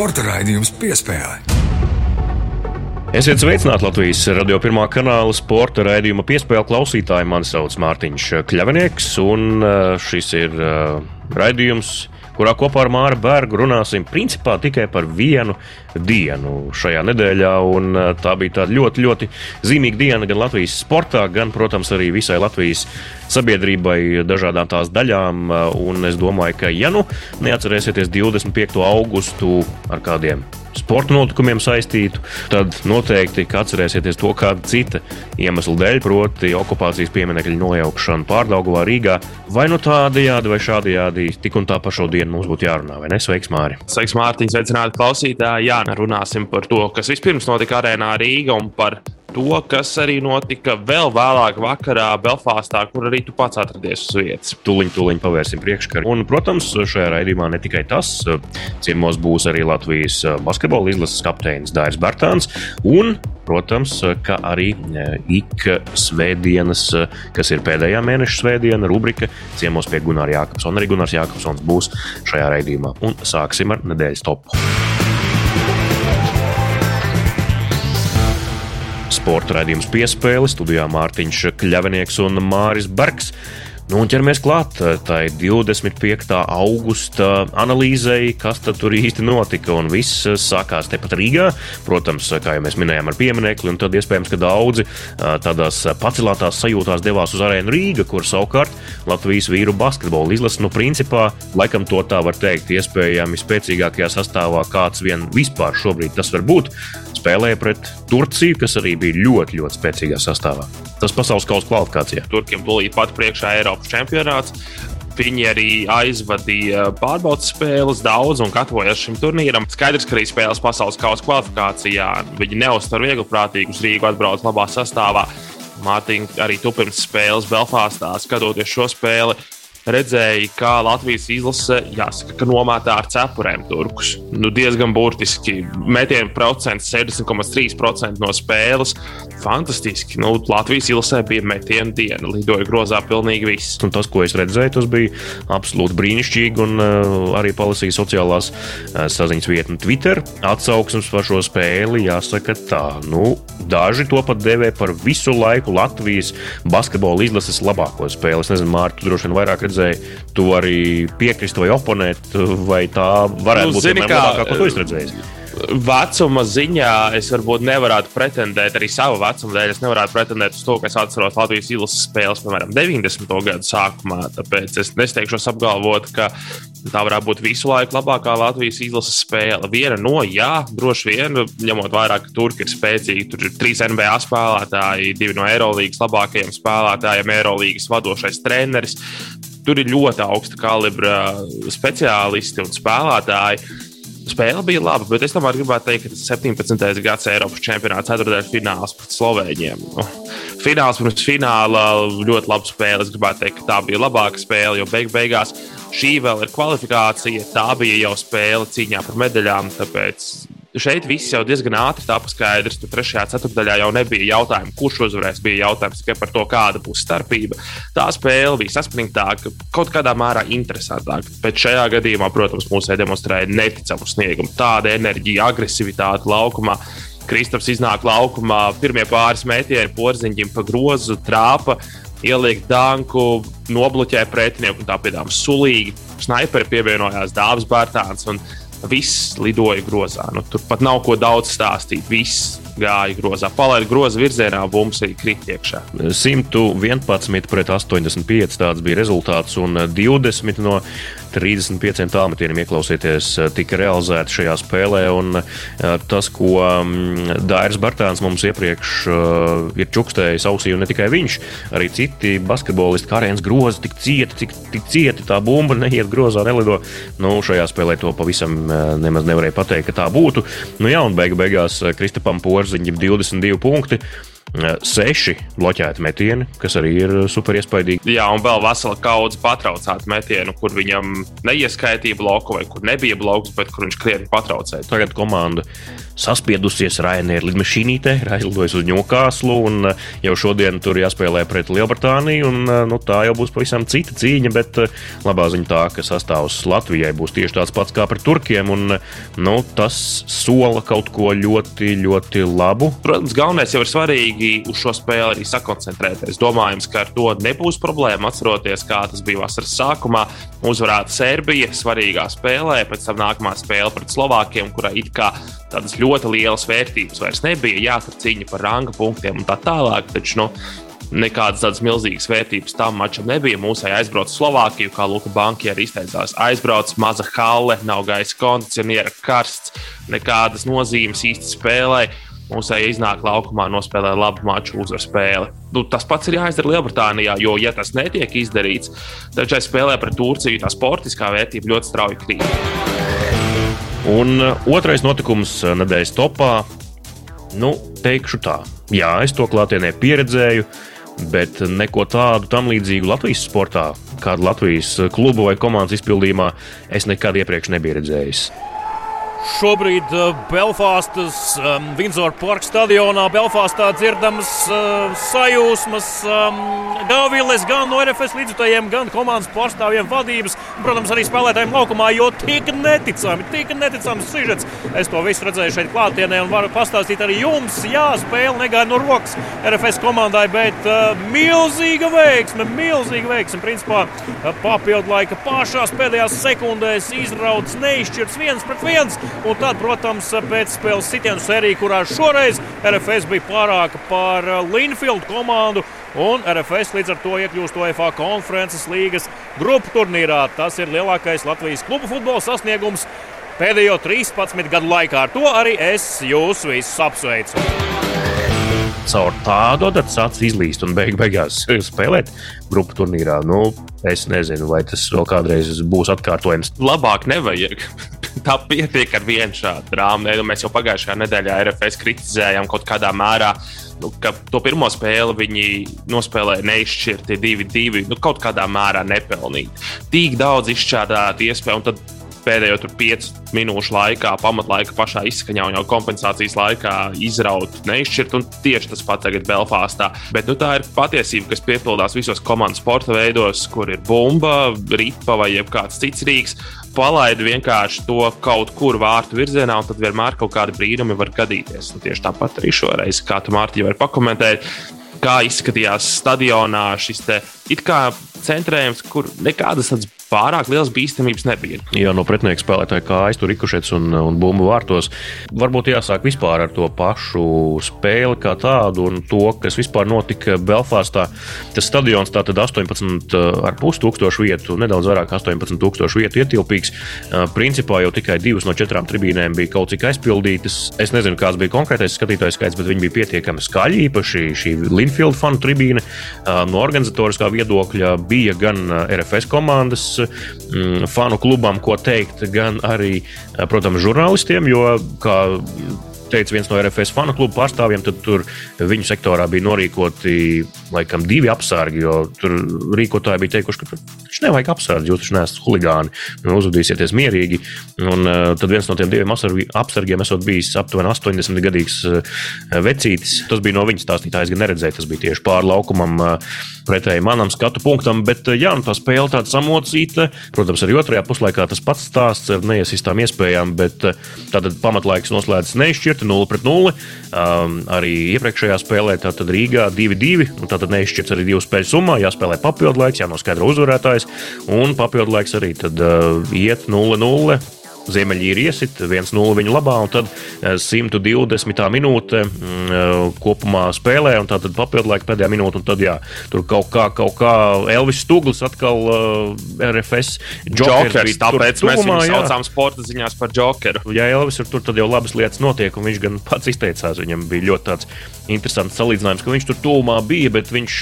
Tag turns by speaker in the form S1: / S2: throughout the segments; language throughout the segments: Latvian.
S1: Sporta raidījums piespēlē.
S2: Esiet sveicināti Latvijas radio pirmā kanāla sporta raidījuma piespēļu klausītāji. Mani sauc Mārtiņš Kļavinieks, un šis ir raidījums kurā kopā ar Māru Bergu runāsim principā tikai par vienu dienu šajā nedēļā. Tā bija tāda ļoti, ļoti zīmīga diena gan Latvijas sportā, gan, protams, arī visai Latvijas sabiedrībai, dažādām tās daļām. Un es domāju, ka, ja nu neatcerēsieties 25. augustu ar kādiem sporta notikumiem saistītu, tad noteikti atcerēsieties to kāda cita iemesla dēļ, proti, okupācijas pieminiekļu nojaukšanu Pārdaugavā, Rīgā. Vai nu tādajādi, vai šādajādi, tik un tā par šo dienu mums būtu jārunā, vai ne? Sveiks, Māri!
S3: Sveiks, Mārtiņ! Sveicināti klausītāji! Jā, runāsim par to, kas vispirms notika arēnā Rīgā un par to, kas arī notika vēl vēlāk vakarā Belfāstā, kur arī tu pats atradies uz vietas.
S2: Tūliņ, tūliņ pavērsim priekškaru. Un, protams, šajā raidījumā ne tikai tas, ciemos būs arī Latvijas basketbola izlases kapteinis Dairis Bartāns un, protams, ka arī ik svētdienas, kas ir pēdējā mēneša svētdiena, rubrika ciemos pie Gunārs Jākapsona. Arī Gunārs Jākapsons būs šajā raidījumā. Un sāksim ar nedēļas topu. Sporta raidījums piespēle studijā Mārtiņš Kļavinieks un Māris Bergs. Nu, un ķeramies klāt tai 25. augusta analīzei, kas tur īsti notika. Un viss sākās tepat Rīgā. Protams, kā jau mēs minējām, ar pieminiekli, un tad iespējams, ka daudzi tādās pacelātās sajūtās devās uz arēnu Rīga, kur savukārt Latvijas vīru basketbola izlase, nu, principā, laikam to tā var teikt, iespējami spēcīgākajā sastāvā, kāds vien vispār šobrīd tas var būt spēlēja pret Turciju, kas arī bija ļoti, ļoti spēcīgā sastāvā. Tas pasaules kausa kvalifikācijā.
S3: Turkiem tūlīt pat priekšā Eiropas čempionāts. Viņi arī aizvadīja pārbaudas spēles daudz un gatavojās šim turnīram. Skaidrs, ka arī spēles pasaules kausa kvalifikācijā viņi neuztver viegli prātīgi uz Rīgu atbrauc labā sastāvā. Mārtiņa, arī tu pirms spēles Belfāstā skatoties šo spēli, redzēja, kā Latvijas izlase, jāsaka, ka nomētā ar cepurēm turkus. Nu, diezgan burtiski. Metienu procents 60,3% no spēles. Fantastiski. Nu, Latvijas izlasē bija metienu diena, lidoja grozā pilnīgi viss.
S2: Un tas, ko es redzēju, tas bija absolūti brīnišķīgi. Un uh, arī palasīju sociālās uh, saziņas vietni Twitter atsauksmes par šo spēli. Jāsaka, tā. Nu, daži to pat devē par visu laiku Latvijas basketbola izlases labāko spēli. Es nezinu, Mārtiņ, tu droši vien vairāk redzēji, tu vari piekrist vai oponēt, vai tā varētu nu, būt zini, kā, labākā, ko tu esi redzējis.
S3: Vecuma ziņā es varbūt nevarētu pretendēt, arī savu vecumu dēļ, es nevarētu pretendēt uz to, ka es atceros Latvijas izlases spēles, piemēram, 90. gadu sākumā. Tāpēc es nesteigšos apgalvot, ka tā varētu būt visu laiku labākā Latvijas izlases spēle. Viena no, jā, droši vien, ņemot vērā, ka Turki ir spēcīgi. Tur ir trīs NBA spēlētāji, divi no Eirolandes labākajiem spēlētājiem, Eirolandes vadošais treneris. Tur ir ļoti augsta kalibra speciālisti un spēlētāji. Spēle bija laba, bet es tomēr gribētu teikt, ka tas 17. gads Eiropas čempionāts ceturtajā fināls pret Slovēņiem. Nu, fināls pirms fināla ļoti laba spēle. Es gribētu teikt, ka tā bija labāka spēle, jo beig beigās šī vēl ir kvalifikācija. Tā bija jau spēle cīņā par medaļām. Tāpēc šeit viss jau diezgan ātri tāpa skaidrs. Tur trešajā ceturdaļā jau nebija jautājumu, kurš uzvarēs. Bija jautājums tikai par to, kāda būs starpība. Tā spēle bija saspringtāka, kaut kādā mērā interesantāka. Bet šajā gadījumā, protams, mūsu demonstrēja neticamu sniegumu. Tāda enerģija, agresivitāte laukumā. Kristaps iznāk laukumā, pirmie pāris metieni porziņķim pa grozu, trāpa, ieliek danku, nobloķē pretinieku un tā piedāvā sulīgi. Snaiperi pievienojās Dārzs Bērtāns. Viss lidoja grozā. Nu, tur pat nav ko daudz stāstīt. Viss gāja grozā. Palaida groza virzienā, bumbuļs arī krīt iekšā.
S2: 111 pret 85 tāds bija rezultāts, un 20 no 35 tālmetieniem ieklausieties, tika realizēti šajā spēlē. Un tas, ko Dairis Bartāns mums iepriekš ir čukstējis ausī, un ne tikai viņš, arī citi basketbolisti, kā Rēns Groza, tik cieti, cik tik cieti tā bumba neiet grozā, nelido. Nu, šajā spēlē to pavisam nemaz nevarēja pateikt, ka tā būtu. Nu, jā, un beigu beigās Kristapam Porziņam 22 punkti. Seši bloķēti metieni, kas arī ir super iespaidīgi.
S3: Jā, un vēl vesela kaudze patraucētu metienu, kur viņam neieskaitīja bloku vai kur nebija bloks, bet kur viņš krietni patraucēja.
S2: Tagad komanda saspiedusies Rainēra lidmašīnītē, ir aizlidojusi uz Ņūkāslu, un eh, jau šodien tur jāspēlē pret Lielbritāniju, un eh, nu, tā jau būs pavisam cita cīņa, bet eh, labā ziņa tā, ka sastāvs Latvijai būs tieši tāds pats kā pret Turkiem, un nu, tas sola kaut ko ļoti, ļoti labu.
S3: Protams, galvenais jau ir svarīgi uz šo spēli arī sakoncentrēties. Domājams, ka ar to nebūs problēma. Atceroties, kā tas bija vasaras sākumā, uzvarēta Serbija svarīgā spēlē, pēc tam nākamā spēle pret Slovākiem, kurai it kā tādas ļoti lielas vērtības vairs nebija. Jā, tur cīņa par ranga punktiem un tā tālāk. Taču, nu, nekādas tādas milzīgas vērtības tam mačam nebija. Mūsai aizbrauca Slovākiju, kā Luka Banka arī izteicās. Aizbrauca maza halle, nav gaisa kondicioniera, karsts, nekādas nozīmes īsti spēlē. Mūsai iznāk laukumā, nospēlē labu maču, uzvar spēli. Nu, tas pats ir jāizdara Lielbritānijā, jo, ja tas netiek izdarīts, tad šai spēlē pret Turciju tā sportiskā vērtība ļoti strauji krīt.
S2: Un uh, otrais notikums uh, nedēļas topā, nu, teikšu tā, jā, es to klātienē pieredzēju, bet neko tādu tam līdzīgu Latvijas sportā, kādu Latvijas klubu vai komandas izpildījumā, es nekad iepriekš nebiju redzējis.
S4: Šobrīd uh, Belfāstas um, Windsor Park stadionā Belfāstā dzirdamas uh, sajūsmas um, gan no RFS līdzjutējiem, gan komandas pārstāvjiem vadības, protams, arī spēlētājiem laukumā, jo tik neticami, tik neticams sižets. Es to visu redzēju šeit klātienē un varu pastāstīt arī jums. Jā, spēle negāja no rokas RFS komandai, bet milzīga veiksme, milzīga veiksme. Principā papildu laika pašās pēdējās sekundēs izrauts neizšķirts viens pret viens. Un tad, protams, pēcspēles sitienu sērija, kurā šoreiz RFS bija pārāka par uh, Linfield komandu. Un RFS līdz ar to iekļūst UEFA konferences līgas grupu turnīrā. Tas ir lielākais Latvijas klubu futbola sasniegums pēdējo 13 gadu laikā. Ar to arī es jūs visus apsveicu
S2: caur tādu adatu sācis izlīst un beig beigās spēlēt grupu turnīrā. Nu, es nezinu, vai tas vēl kādreiz būs atkārtojams.
S3: Labāk nevajag. Tā pietiek ar vienu šādu drāmu. Nu, mēs jau pagājušajā nedēļā RFS kritizējām kaut kādā mērā, nu, ka to pirmo spēli viņi nospēlēja neizšķirti 2-2, nu, kaut kādā mērā nepelnīgi. Tik daudz izšķērdētu iespēju, un tad pēdējo piecu minūšu laikā, pamatlaika pašā izskaņā un jau kompensācijas laikā izraut, neizšķirt. Tieši tas pats tagad Belfāstā. Bet nu, tā ir patiesība, kas piepildās visos komandas sporta veidos, kur ir bumba, ripa vai kāds cits rīks. Palaidi vienkārši to kaut kur vārtu virzienā, un tad vienmēr kaut kādi brīnumi var gadīties. Un tieši tāpat arī šoreiz, kā tu Mārtiņ vari pakomentēt, kā izskatījās stadionā šis te it kā centrējums, kur nekādas tādas pārāk liels bīstamības nebija.
S2: Jā, no pretinieka spēlētāja kājas tur rikušets un, un bumbu vārtos. Varbūt jāsāk vispār ar to pašu spēli kā tādu un to, kas vispār notika Belfāstā. Tas stadions tātad 18,5 tūkstošu vietu, nedaudz vairāk 18 tūkstošu vietu ietilpīgs. Principā jau tikai divas no četrām tribīnēm bija kaut cik aizpildītas. Es nezinu, kāds bija konkrētais skatītājs skaits, bet viņi bija pietiekami skaļi. Īpaši šī Linfield fanu tribīne no organizatoriskā viedokļa bija gan RFS komandas mm, fanu klubam, ko teikt, gan arī, protams, žurnālistiem, jo, kā teica viens no RFS fanu klubu pārstāvjiem, tad tur viņu sektorā bija norīkoti laikam divi apsargi, tur rīkotāji bija teikuši, ka viņš nevajag apsargi, jūs taču neesat huligāni, nu, uzvedīsieties mierīgi. Un uh, tad viens no tiem diviem apsargiem esot bijis aptuveni 80 gadīgs vecītis. Tas bija no viņa stāstītājs, gan neredzēja, tas bija tieši pāri laukumam. Pretēji manam skatu punktam, bet jā, nu, tā spēle tāda samocīta. Protams, arī otrajā puslaikā tas pats stāsts ar neiesistām iespējām, bet tātad pamatlaiks noslēdzas neizšķirt spēlēti 0 pret 0. Um, arī iepriekšējā spēlē tātad Rīgā 2-2. Tātad neizšķirts arī divu spēļu summā, jāspēlē papildu laiks, jānoskaidro uzvarētājs. Un papildu laiks arī tad uh, iet 0-0. Ziemeļīrija iesit 1-0 viņu labā, un tad 120. Eh, minūte mm, eh, kopumā spēlē, un tad papildu laika pēdējā minūte, un tad jā, tur kaut kā, kaut kā Elvis Stūglis atkal uh, eh, RFS
S3: jokers. jokers tāpēc tuvumā, mēs viņu jā. saucām sporta ziņās par jokeru.
S2: Ja Elvis ir tur, tad jau labas lietas notiek, un viņš gan pats izteicās, viņam bija ļoti tāds interesants salīdzinājums, ka viņš tur tuvumā bija, bet viņš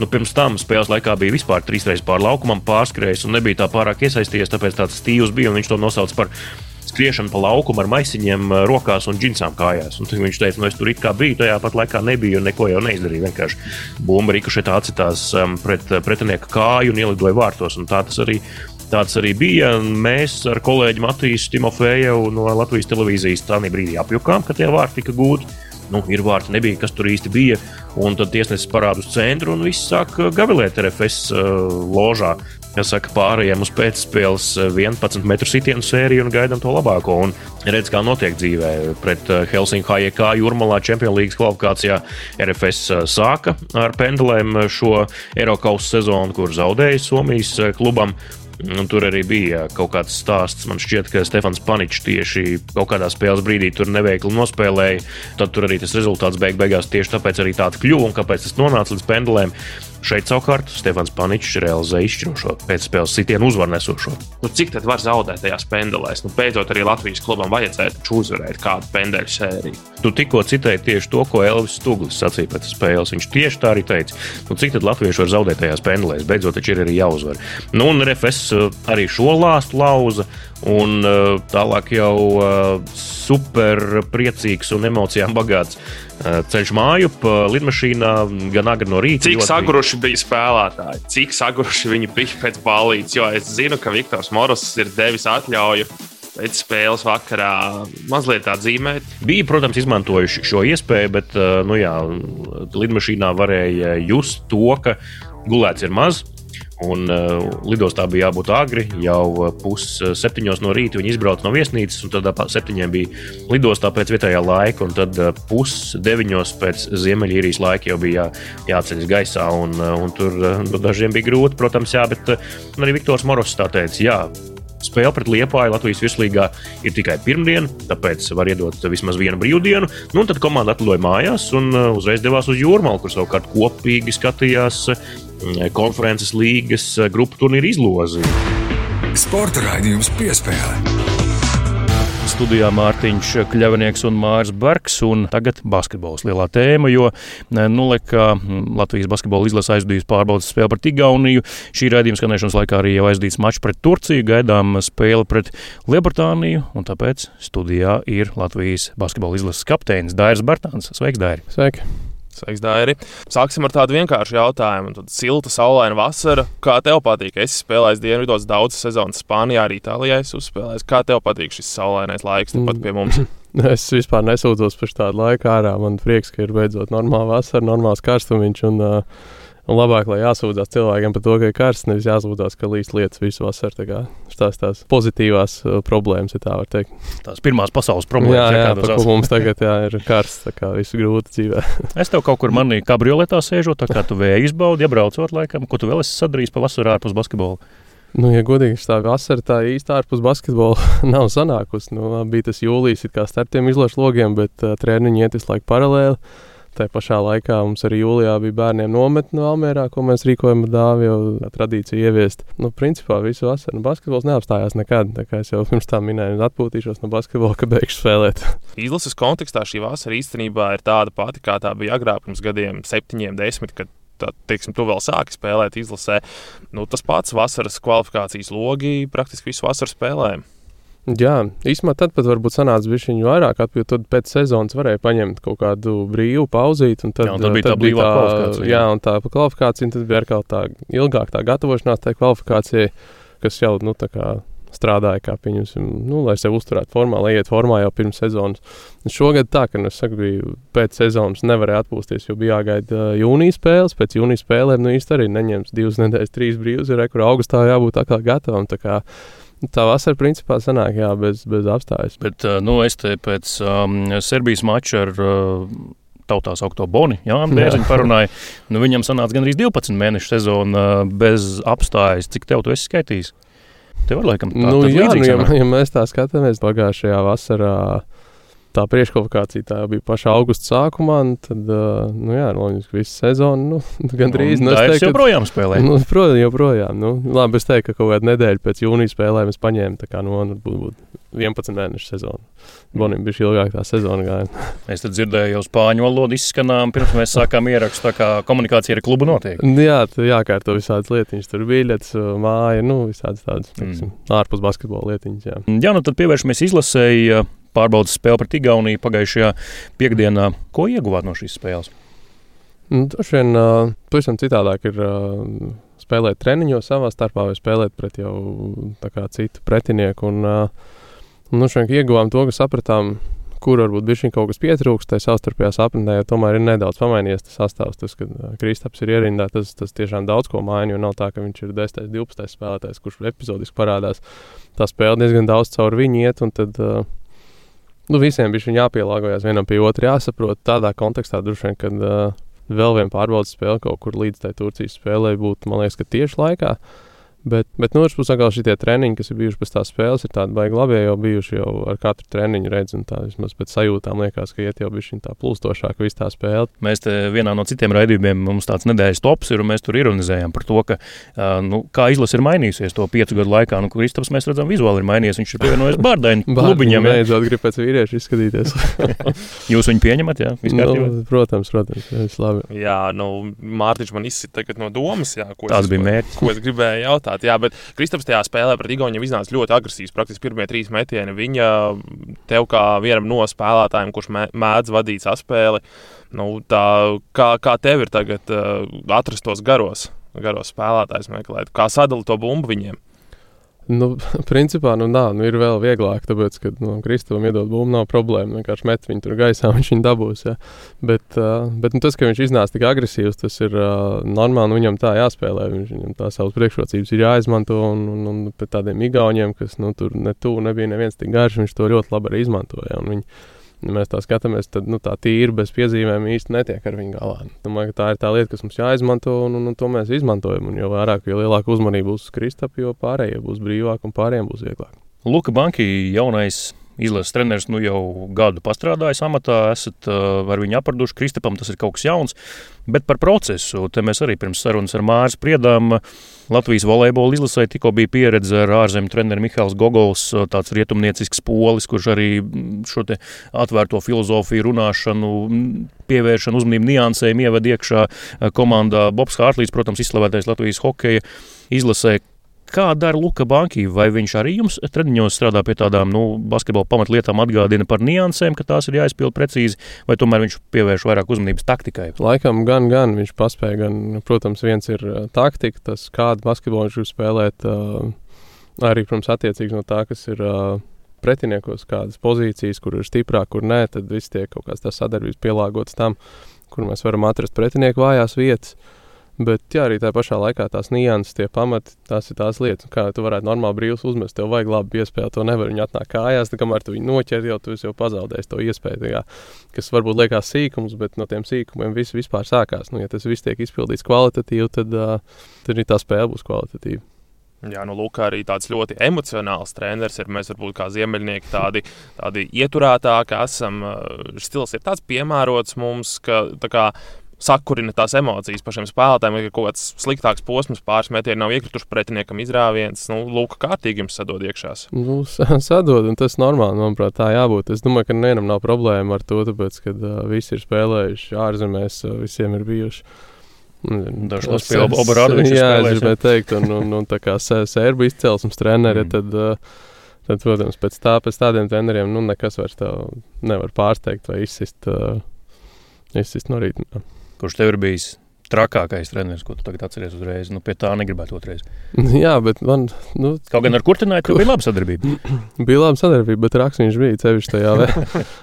S2: nu, pirms tam spēles laikā bija vispār trīs reizes pār laukumam pārskrējis un nebija tā pārāk iesaistījies, tāpēc tāds stīvs bija, un viņš to nosauca par skriešana pa laukumu ar maisiņiem uh, rokās un džinsām kājās. Un viņš teica, nu es tur it kā biju, tajā pat laikā nebiju un neko jau neizdarīju. Vienkārši bumba rikušetā atcitās pret pretinieka kāju un ielidoja vārtos. Un tā tas arī Tāds arī bija. Mēs ar kolēģi Matīs Timofejevu no Latvijas televīzijas tādā brīdī apjukām, ka tie vārti tika gūti. Nu, ir vārti, nebija, kas tur īsti bija. Un tad tiesnesis parāda uz centru, un viss sāk gavilēt RFS uh, ložā. Kas saka, pārējiem uz pēcspēles 11 metru sitienu sēriju un gaidām to labāko. Un redz, kā notiek dzīvē. Pret Helsinku HJK jūrmalā Champions League kvalifikācijā RFS sāka ar pendelēm šo Eiropas sezonu, kur zaudēja Somijas klubam. Un tur arī bija kaut kāds stāsts. Man šķiet, ka Stefans Paničs tieši kaut kādā spēles brīdī tur neveikli nospēlēja. Tad tur arī tas rezultāts beig beigās tieši tāpēc arī tāds kļuva un kāpēc tas nonāca līdz pendulēm. Šeit savukārt Stefans Paničs realizē izšķirošo pēcspēles sitienu uzvarnesošo.
S3: Nu, cik tad var zaudēt tajās pendelēs? Nu, beidzot, arī Latvijas klubam vajadzētu uzvarēt kādu pendeļu sēriju.
S2: Tu tikko citēji tieši to, ko Elvis Stūglis sacīja pēc spēles. Viņš tieši tā arī teica, nu, cik tad latvieši var zaudēt tajās pendelēs. Beidzot, taču ir arī jāuzvar. Nu, un RFS uh, arī šo lāstu lauza. Un uh, tālāk jau uh, super priecīgs un emocijām bagāts ceļš māju pa lidmašīnā, gan agri no rīta.
S3: Cik saguruši bija spēlētāji, cik saguruši viņi bija pēc balīdzes, jo es zinu, ka Viktors Moros ir devis atļauju pēc spēles vakarā mazliet tā zīmēt.
S2: Bija, protams, izmantojuši šo iespēju, bet nu jā, lidmašīnā varēja just to, ka gulēts ir maz. Un uh, lidostā bija jābūt agri, jau pusseptiņos no rīta viņi izbrauca no viesnīcas, un tad ap septiņiem bija lidostā pēc vietējā laika, un tad uh, pusdeviņos pēc Ziemeļīrijas laika jau bija jā, jāceļas gaisā, un, uh, un tur uh, dažiem bija grūti, protams, jā, bet uh, arī Viktors Moros tā teica, jā, spēle pret Liepāju Latvijas virslīgā ir tikai pirmdiena, tāpēc var iedot vismaz vienu brīvdienu. Nu, tad komanda atlidoja mājās un uzreiz devās uz Jūrmālu, kur savukārt kopīgi skatījās konferences līgas eh, grupu turnīru izlozi.
S1: Sporta raidījums piespēlē.
S4: Studijā Mārtiņš Kļavnieks un Mārs Bergs. Un tagad basketbols lielā tēma, jo eh, nulekā mm, Latvijas basketbola izlase aizdījusi pārbaudas spēli pret Igauniju. Šī raidījuma skanēšanas laikā arī jau aizdīts mačs pret Turciju, gaidām spēli pret Lielbritāniju, un tāpēc studijā ir Latvijas basketbola izlases kapteinis Dairis Bartāns. Sveiks, Dairi!
S5: Sveiki!
S3: Sveiks, Dairi. Sāksim ar tādu vienkāršu jautājumu. Tad silta, saulaina vasara. Kā tev patīk? Es spēlēju dienvidos daudzas sezonas Spānijā, arī Itālijā. Es uzspēlēju. Kā tev patīk šis saulainais laiks tepat pie mums?
S5: Es vispār nesūdzos par tādu laiku ārā. Man prieks, ka ir beidzot normāla vasara, normāls karstumiņš. Un, uh, Un labāk, lai jāsūdzas cilvēkiem par to, ka ir karsts, nevis jāsūdzas, ka līdz lietas visu vasaru. Tās tās pozitīvās uh, problēmas, ja tā var teikt.
S2: Tās pirmās pasaules problēmas,
S5: jā, jā, par ko mums tagad jā, ir karsts, tā kā visu grūti dzīvē.
S2: es tev kaut kur manī kabrioletā sēžot, tā kā tu vēju izbaudi, iebraucot laikam, ko tu vēl esi sadarījis pa vasaru ārpus basketbola.
S5: Nu, ja godīgi, tā vasara tā īsti ārpus basketbola nav sanākusi. Nu, bija tas jūlijas, kā startiem izlašu logiem, bet uh, treniņi iet visu laiku paralēli. Tā pašā laikā mums arī jūlijā bija bērniem nometne no Almērā, ko mēs rīkojam ar dāvi, jau tradīciju ieviest. Nu, principā visu vasaru nu, basketbols neapstājās nekad. Es jau pirms tam minēju, atpūtīšos no basketbola, ka beigšu spēlēt.
S3: Izlases kontekstā šī vasara īstenībā ir tāda pati, kā tā bija agrāk, pirms gadiem, septiņiem, desmit. Kad tā, teiksim, tu vēl sāki spēlēt izlasē. Nu, tas pats vasaras kvalifikācijas logi praktiski visu vasaru spēlēm.
S5: Jā, īstenībā tad pat varbūt sanāca viņa vairāk, jo tad pēc sezonas varēja paņemt kaut kādu brīvu pauzīti. Tad,
S2: jā, tad bija tad tā brīvā tā, kvalifikācija.
S5: Jā, un tā kvalifikācija, tad bija atkal tā ilgāk tā gatavošanās tai kvalifikācijai, kas jau, nu, tā kā strādāja, kā pieņemsim, nu, lai sevi uzturētu formā, lai iet formā jau pirms sezonas. Un šogad tā, ka, nu, es saku, bija pēc sezonas nevarēja atpūsties, jo bija jāgaida jūnijas spēles. Pēc jūnijas spēlēm, nu, īsti arī neņems divas nedēļas, trīs brīvas, ir kur augustā jābūt atkal gatavam. Tā vasara principā sanāk, jā, bez, bez apstājas.
S2: Bet, nu, es te pēc um, Serbijas mača ar uh, tautā saukto Boni, Jā, Bērziņu parunāju. Nu, viņam sanāca gandrīz 12 mēnešu sezona bez apstājas. Cik tev tu esi skaitījis? Tev var laikam tā,
S5: nu, jā, nu, ja, ja mēs tā skatāmies pagājušajā vasarā. Tā priekškvalifikācija tā bija pašā augusta sākumā. Tad, nu, jā, loģiski, visu sezonu nu, gandrīz.
S4: Nu, tā ir joprojām spēlē.
S5: Nu, protams, joprojām. Nu, labi, es teiktu, ka kaut kādu nedēļu pēc jūnijas spēlēm es paņēmu tā kā no nu, būt, būt 11 mēnešu sezonu. Bonim bija ilgāk tā sezona gāja.
S4: es dzirdēju, jau spāņu valodu izskanām, pirms mēs sākām ierakstu, tā kā komunikācija ar klubu notiek.
S5: Jā, tur jākārto visādas lietiņas, tur biļetes, māja, nu, visādas tādas, mm. ārpus basketbola lietiņas. Jā.
S4: jā, nu tad pievēršamies izlasēji pārbaudas spēle pret Igauniju pagājušajā piekdienā. Ko ieguvāt no šīs spēles?
S5: Nu, Droši vien uh, pavisam citādāk ir uh, spēlēt treniņos savā starpā vai spēlēt pret jau kā, citu pretinieku. Un, uh, Nu, ieguvām to, ka sapratām, kur varbūt bija kaut kas pietrūkst, tai savstarpējā sapratnē, ja tomēr ir nedaudz pamainījies tas sastāvs. Tas, kad Kristaps ir ierindā, tas, tas tiešām daudz ko maina, jo nav tā, ka viņš ir 10, 12 spēlētājs, kurš epizodiski parādās. Tā spēle diezgan daudz caur viņu iet, un tad uh, nu, visiem bija jāpielāgojas vienam pie otra, jāsaprot tādā kontekstā, droši vien, kad uh, vēl viena pārbaudas spēle kaut kur līdz tai Turcijas spēlē būtu, man liekas, tieši laikā. Uh, Bet, bet no otras puses, šie treniņi, kas ir bijuši pēc tās spēles, ir tādi baigi labi, jau bijuši jau ar katru treniņu redzi, un tā vismaz pēc sajūtām liekas, ka iet jau bija šī tā plūstošāka visu tā spēle.
S4: Mēs te vienā no citiem raidījumiem mums tāds nedēļas tops ir, un mēs tur ironizējam par to, ka, nu, kā izlase ir mainījusies to piecu gadu laikā. Nu, Kristaps, mēs redzam, vizuāli ir mainījies. Viņš ir pievienojies Bārdaņu klubiņam.
S5: Jā, beidzot grib pēc vīrieša izskatīties.
S4: Jūs viņu pieņemat, jā?
S5: Nu, protams, protams, tas labi.
S3: Jā, nu, Mārtiņš man izsita no domas, jā,
S4: ko es, bija mērķis.
S3: Ko es gribēju jautāt jautāt. Jā, bet Kristaps tajā spēlē pret Igauniju iznāca ļoti agresīvs. Praktiski pirmie trīs metieni viņa tev kā vienam no spēlētājiem, kurš mēdz vadīt saspēli, nu, tā, kā, kā tev ir tagad uh, atrast tos garos, garos spēlētājus meklēt, kā sadalīt to bumbu viņiem?
S5: Nu, principā, nu, nā, nu, ir vēl vieglāk, tāpēc, ka nu, Kristavam iedod bumbu, nav problēma. Vienkārši met viņu tur gaisā, viņš viņu dabūs. Ja. Bet, uh, bet nu, tas, ka viņš iznāca tik agresīvs, tas ir uh, normāli. Nu, viņam tā jāspēlē, viņš, viņam tā savas priekšrocības ir jāizmanto. Un, un, un pēc tādiem igauņiem, kas nu, tur ne tuvu nebija neviens tik garš, viņš to ļoti labi arī izmantoja. Viņi, ja mēs tā skatāmies, tad nu, tā tīra bez piezīmēm īsti netiek ar viņu galā. Domāju, tā ir tā lieta, kas mums jāizmanto, un, un, un to mēs izmantojam. Un jo vairāk, jo lielāka uzmanība būs uz Kristapu, jo pārējie būs brīvāk un pārējiem būs vieglāk.
S4: Luka Banki jaunais izlases treneris nu jau gadu pastrādājis amatā, esat uh, ar viņu apraduši. Kristapam tas ir kaut kas jauns, bet par procesu te mēs arī pirms sarunas ar Māru spriedām. Latvijas volejbola izlasē tikko bija pieredze ar ārzemju treneru Mihāls Gogols, tāds rietumniecisks polis, kurš arī šo atvērto filozofiju, runāšanu, pievēršanu uzmanību niansēm ievada iekšā komandā. Bobs Hārtlīs, protams, izslavētais Latvijas hokeja izlasē, Kā dara Luka Banki? Vai viņš arī jums treniņos strādā pie tādām nu, basketbola pamatlietām, atgādina par niansēm, ka tās ir jāizpild precīzi, vai tomēr viņš pievērš vairāk uzmanības taktikai?
S5: Laikam gan, gan viņš paspēja, gan, protams, viens ir taktika, tas kādu basketbolu viņš grib spēlēt, arī, protams, attiecīgs no tā, kas ir pretiniekos, kādas pozīcijas, kur ir stiprāk, kur nē, tad viss tiek kaut kāds tas sadarbības pielāgots tam, kur mēs varam atrast pretinieku vājās vietas. Bet jā, arī tajā pašā laikā tās nianses, tie pamati, tās ir tās lietas, kā tu varētu normāli brīvs uzmest. Tev vajag labi piespēlēt, to nevar viņi atnākt kājās, tā kamēr tu viņu noķer, jau tu jau pazaudēsi to iespēju. Kā, kas varbūt liekas sīkums, bet no tiem sīkumiem viss vispār sākās. Nu, ja tas viss tiek izpildīts kvalitatīvi, tad, uh, tad arī tā spēle būs kvalitatīva.
S3: Jā, nu, lūk, arī tāds ļoti emocionāls treneris ir. Mēs varbūt kā ziemeļnieki tādi, tādi ieturētāki esam. Stils ir tāds piemērots mums, ka kā, sakurina tās emocijas pašiem spēlētājiem, ka kaut kāds sliktāks posms pāris metieniem nav iekrituši pretiniekam izrāviens. Nu, lūk, kārtīgi jums sadod iekšā.
S5: Nu, sadod, un tas normāli, manuprāt, tā jābūt. Es domāju, ka nevienam nav problēma ar to, tāpēc, ka uh, visi ir spēlējuši ārzemēs, uh, visiem ir bijuši.
S4: Spēlēm operātoriem.
S5: Jā, es gribēju teikt, un, un, un tā kā sērbu izcelsmes treneri, mm. tad, uh, tad, protams, pēc, tā, pēc tādiem treneriem, nu, nekas vairs nevar pārsteigt vai izsist, uh, izsist no rīta
S4: kurš tev ir bijis trakākais treneris, ko tu tagad atceries uzreiz. Nu, pie tā negribētu otrreiz.
S5: Jā, bet man. Nu,
S4: Kaut gan ar kurtināju, tur bija laba sadarbība.
S5: bija laba sadarbība, bet raks viņš bija cevišķi tajā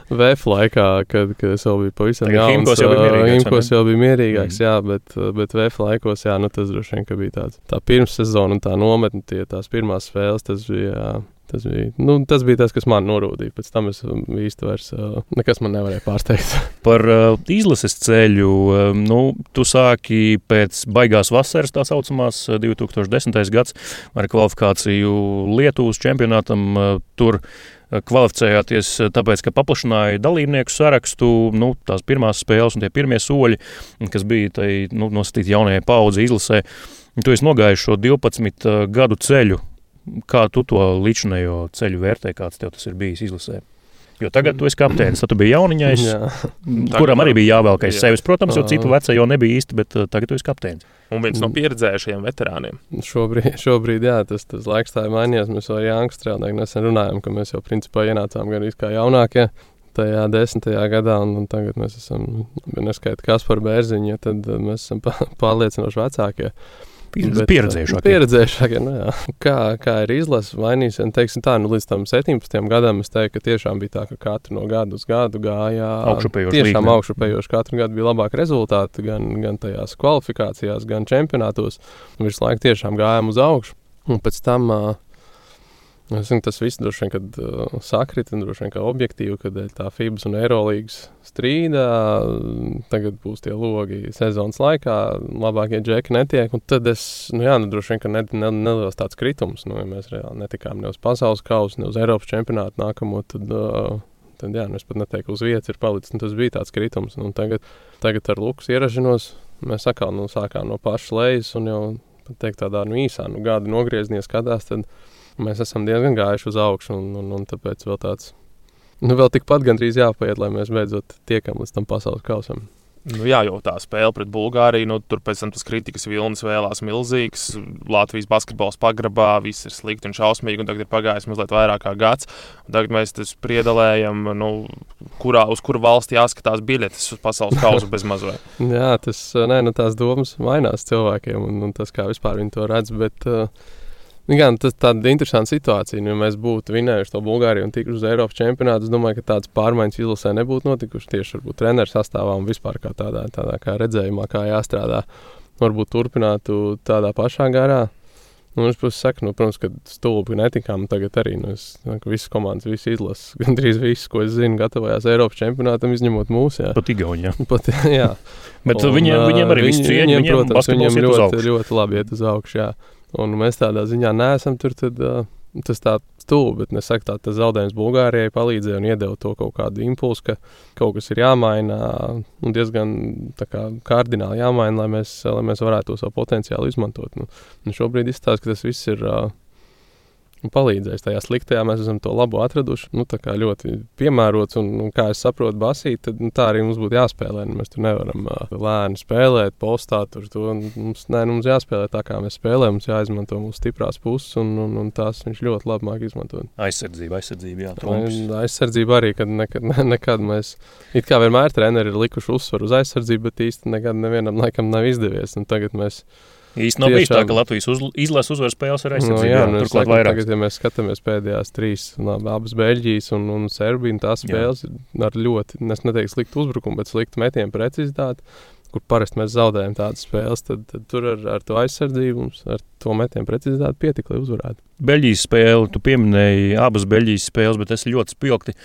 S5: VF laikā, kad, kad es vēl biju pavisam jauns.
S4: Himkos jau bija mierīgāks.
S5: Himkos jau bija mierīgāks, mm. jā, bet, bet VF laikos, jā, nu tas droši vien, bija tāds. Tā pirmssezona un tā nometne, tie tās pirmās spēles, tas bija. Jā, Tas bija, nu, tas bija tas, kas man norūdīja. Pēc tam es um, īsti vairs uh, nekas man nevarēja pārsteigt.
S4: Par uh, izlases ceļu. Uh, nu, tu sāki pēc baigās vasaras, tā saucamās 2010. gads, ar kvalifikāciju Lietuvas čempionātam. Uh, tur kvalificējāties tāpēc, ka paplašināja dalībnieku sarakstu, nu, tās pirmās spēles un tie pirmie soļi, kas bija tai, nu, nosacīti jaunajai paudzei izlasē. Tu esi nogājis šo 12 gadu ceļu. Kā tu to līdzinējo ceļu vērtē, kāds tev tas ir bijis izlasē? Jo tagad tu esi kapteinis, tad tu biji jauniņais, Jā. kuram arī bija jāvelk aiz sevis, protams, jo citu veco jau nebija īsti, bet tagad tu esi kapteinis.
S3: Un viens no pieredzējušajiem veterāniem.
S5: Šobrīd, šobrīd jā, tas, tas laiks tā ir mainījies. Mēs jau Jānis Strēlnieks nesen runājām, ka mēs jau principā ienācām gan kā jaunākie. Tajā desmitajā gadā, un, un tagad mēs esam, neskaitām, kas par bērziņu, tad mēs esam pārliecinoši vecākie. Uh,
S2: pieredzējušākie.
S5: Pieredzējušākie, nu jā. Kā, kā ir izlase, mainīsies. Teiksim tā, nu līdz tam 17 gadam es teiktu, ka tiešām bija tā, ka katru no gada uz gadu gāja
S2: augšupējoši.
S5: Tiešām augšupējoši. Katru gadu bija labāki rezultāti gan, gan tajās kvalifikācijās, gan čempionātos. Visu laiku tiešām gājām uz augšu. Un pēc tam uh, Es zinu, tas viss droši vien kad, uh, sakrita, un droši vien kā objektīvi, kad tā FIBS un Eirolandes strīdā. Tagad būs tie logi sezonas laikā, labākie džeki netiek. Tad es, nu jā, nu, droši vien, ka ne, ne, neliels tāds kritums, nu, ja mēs reāli netikām ne uz pasaules kausa, ne uz Eiropas čempionātu nākamo. Tad, uh, tad jā, nu, es pat neteiktu, uz vietas ir palicis. Tas bija tāds kritums. Nu, tagad, tagad ar Lukas ierašanos mēs atkal nu, sākām no pašas lejas un jau teikt, tādā nu, īsā nu, gada nogrieznies skatās. Tad, mēs esam diezgan gājuši uz augšu, un, un, un tāpēc vēl tāds, nu, vēl tikpat gandrīz jāpaiet, lai mēs beidzot tiekam līdz tam pasaules kausam.
S3: Nu, jā, jau tā spēle pret Bulgāriju, nu, tur pēc tam tas kritikas vilnis vēlās milzīgs. Latvijas basketbols pagrabā, viss ir slikti un šausmīgi, un tagad ir pagājis mazliet vairāk kā gads. Tagad mēs spriedalējam, nu, kurā, uz kuru valsti jāskatās biļetes uz pasaules kausu bez mazliet.
S5: jā, tas, nē, nu, tās domas mainās cilvēkiem, un, un tas, kā vispār viņi to redz. Bet, uh, gan tas tāda interesanta situācija. Nu, ja mēs būtu vinējuši to Bulgāriju un tikuši uz Eiropas čempionātu, es domāju, ka tādas pārmaiņas izlasē nebūtu notikušas tieši varbūt treneru sastāvā un vispār kā tādā, tādā kā redzējumā, kā jāstrādā. Varbūt turpinātu tādā pašā garā. Nu, es puses saku, nu, protams, ka stulbi netikām. Tagad arī nu, es, visas komandas, visas izlases, gandrīz viss, ko es zinu, gatavojās Eiropas čempionātam, izņemot mūsu. Jā.
S2: Pat Igaunijā.
S5: Pat, jā.
S2: Bet un, viņiem, viņiem arī viss cieņa. Viņiem,
S5: viņiem, protams, viņiem ļoti, ļoti labi iet uz augšu. Jā un mēs tādā ziņā neesam tur, tad uh, tas tā stulbi, bet es saku, tā, tas zaudējums Bulgārijai palīdzēja un iedeva to kaut kādu impulsu, ka kaut kas ir jāmaina un diezgan kā, kardināli jāmaina, lai mēs, lai mēs varētu to savu potenciālu izmantot. Nu, šobrīd izstāsta, ka tas viss ir. Uh, palīdzējis. Tajā sliktajā mēs esam to labo atraduši. Nu, tā kā ļoti piemērots, un, un kā es saprotu, basīt, tad nu, tā arī mums būtu jāspēlē. Nu, mēs tur nevaram uh, lēni spēlēt, postāt tur to. Mums, nē, nu, mums jāspēlē tā, kā mēs spēlējam. Mums jāizmanto mūsu stiprās puses, un, un, un tās viņš ļoti labi māk izmantot.
S2: Aizsardzība, aizsardzība, jā.
S5: Trumps. Aizsardzība arī, kad nekad, ne, nekad mēs, it kā vienmēr treneri ir likuši uzsvaru uz aizsardzību, bet īsti nekad nevienam laikam nav izdevies. Un tagad mēs
S2: Īsti nav bijis tā, ka Latvijas uz, izlases uzvaras spēles ar aizsardzību. No, jā, nu, turklāt
S5: laikam, vairāk. Tagad, ja mēs skatāmies pēdējās trīs, no, abas Beļģijas un, un Serbijas, tās spēles jā. ar ļoti, es neteiktu sliktu uzbrukumu, bet sliktu metienu precizitāti, kur parasti mēs zaudējam tādas spēles, tad, tad tur ar, ar to aizsardzību ar to metienu precizitāti pietika, lai uzvarētu.
S2: Beļģijas spēle, tu pieminēji abas Beļģijas spēles, bet es ļoti spilgti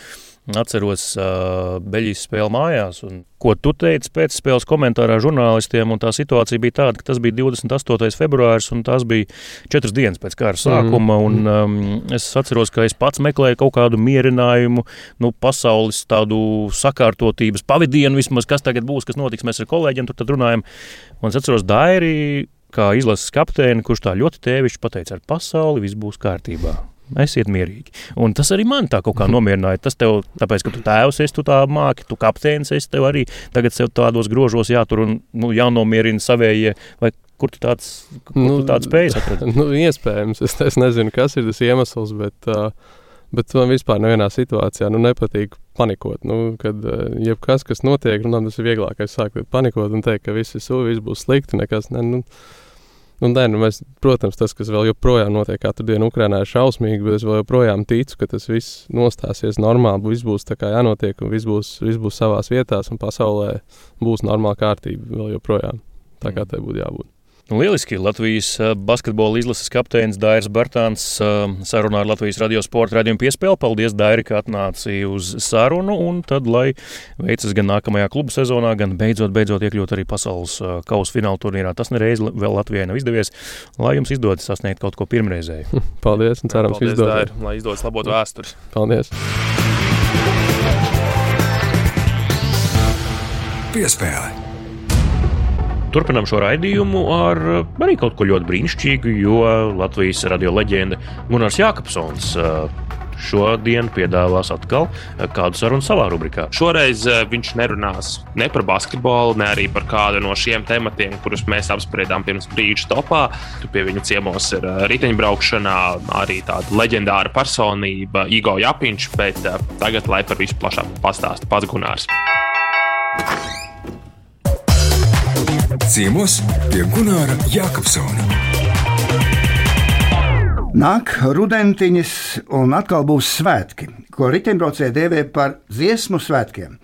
S2: Atceros uh, Beļģijas spēli mājās, un ko tu teici pēc spēles komentārā žurnālistiem. Tā situācija bija tāda, ka tas bija 28. februāris, un tas bija četras dienas pēc kara sākuma. Mm. Un, um, es atceros, ka es pats meklēju kaut kādu mierinājumu, nu, pasaules tādu sakārtotības pavadienu, vismaz kas tagad būs, kas notiks. Mēs ar kolēģiem tur runājam. Un es atceros Dairi, kā izlases kapteini, kurš tā ļoti tēvišķi pateica, ar pasauli viss būs kārtībā. Esiet mierīgi. Un tas arī man tā kaut kā nomierināja. Tas tev, tāpēc, ka tu tēvs esi, tu tā māki, tu kapteinis esi, tev arī tagad sev tādos grožos jātur un nu, jānomierina savējie. Vai kur tu tāds, kur nu, tu tāds spējas atrast?
S5: Nu, iespējams, es, es nezinu, kas ir tas iemesls, bet, bet man vispār nevienā situācijā nu, nepatīk panikot. Nu, kad jebkas, kas notiek, nu, tas ir vieglākais sākt panikot un teikt, ka viss, ir, viss būs slikti. Nekas, ne, nu, Nu, nē, nu mēs, protams, tas, kas vēl joprojām notiek katru dienu Ukrajinā, ir šausmīgi, bet es joprojām ticu, ka tas viss nostāsies normāli. Viss būs tā kā jānotiek, un viss būs, viss būs savās vietās, un pasaulē būs normāla kārtība vēl joprojām. Tā kā tai būtu jābūt.
S4: Nu, lieliski. Latvijas uh, basketbola izlases kapteinis Dairis Bartāns uh, sarunā ar Latvijas radio sporta raidījumu piespēli. Paldies, Dairi, ka atnāci uz sarunu. Un tad, lai veicas gan nākamajā klubu sezonā, gan beidzot, beidzot iekļūt arī pasaules uh, kausa fināla turnīrā. Tas nereiz vēl Latvijai nav izdevies. Lai jums izdodas sasniegt kaut ko pirmreizēju.
S5: Paldies, un cerams, ka
S3: izdodas. Lai izdodas labot vēstures.
S5: Paldies!
S1: Piespēle!
S2: Turpinām šo raidījumu ar eh, arī kaut ko ļoti brīnišķīgu, jo Latvijas radio leģenda Gunārs Jākapsons eh, šodien piedāvās atkal eh, kādu sarunu savā rubrikā.
S3: Šoreiz viņš nerunās ne par basketbolu, ne arī par kādu no šiem tematiem, kurus mēs apspriedām pirms brīža topā. Tu pie viņa ciemos ir riteņbraukšanā, arī tāda leģendāra personība, Igo Japiņš, bet tagad lai par visu plašāk pastāsta pats Gunārs.
S1: Ciemos pie Gunāra Jākapsona.
S6: Nāk rudentiņas, un atkal būs svētki, ko riteņbraucēji dēvē par dziesmu svētkiem.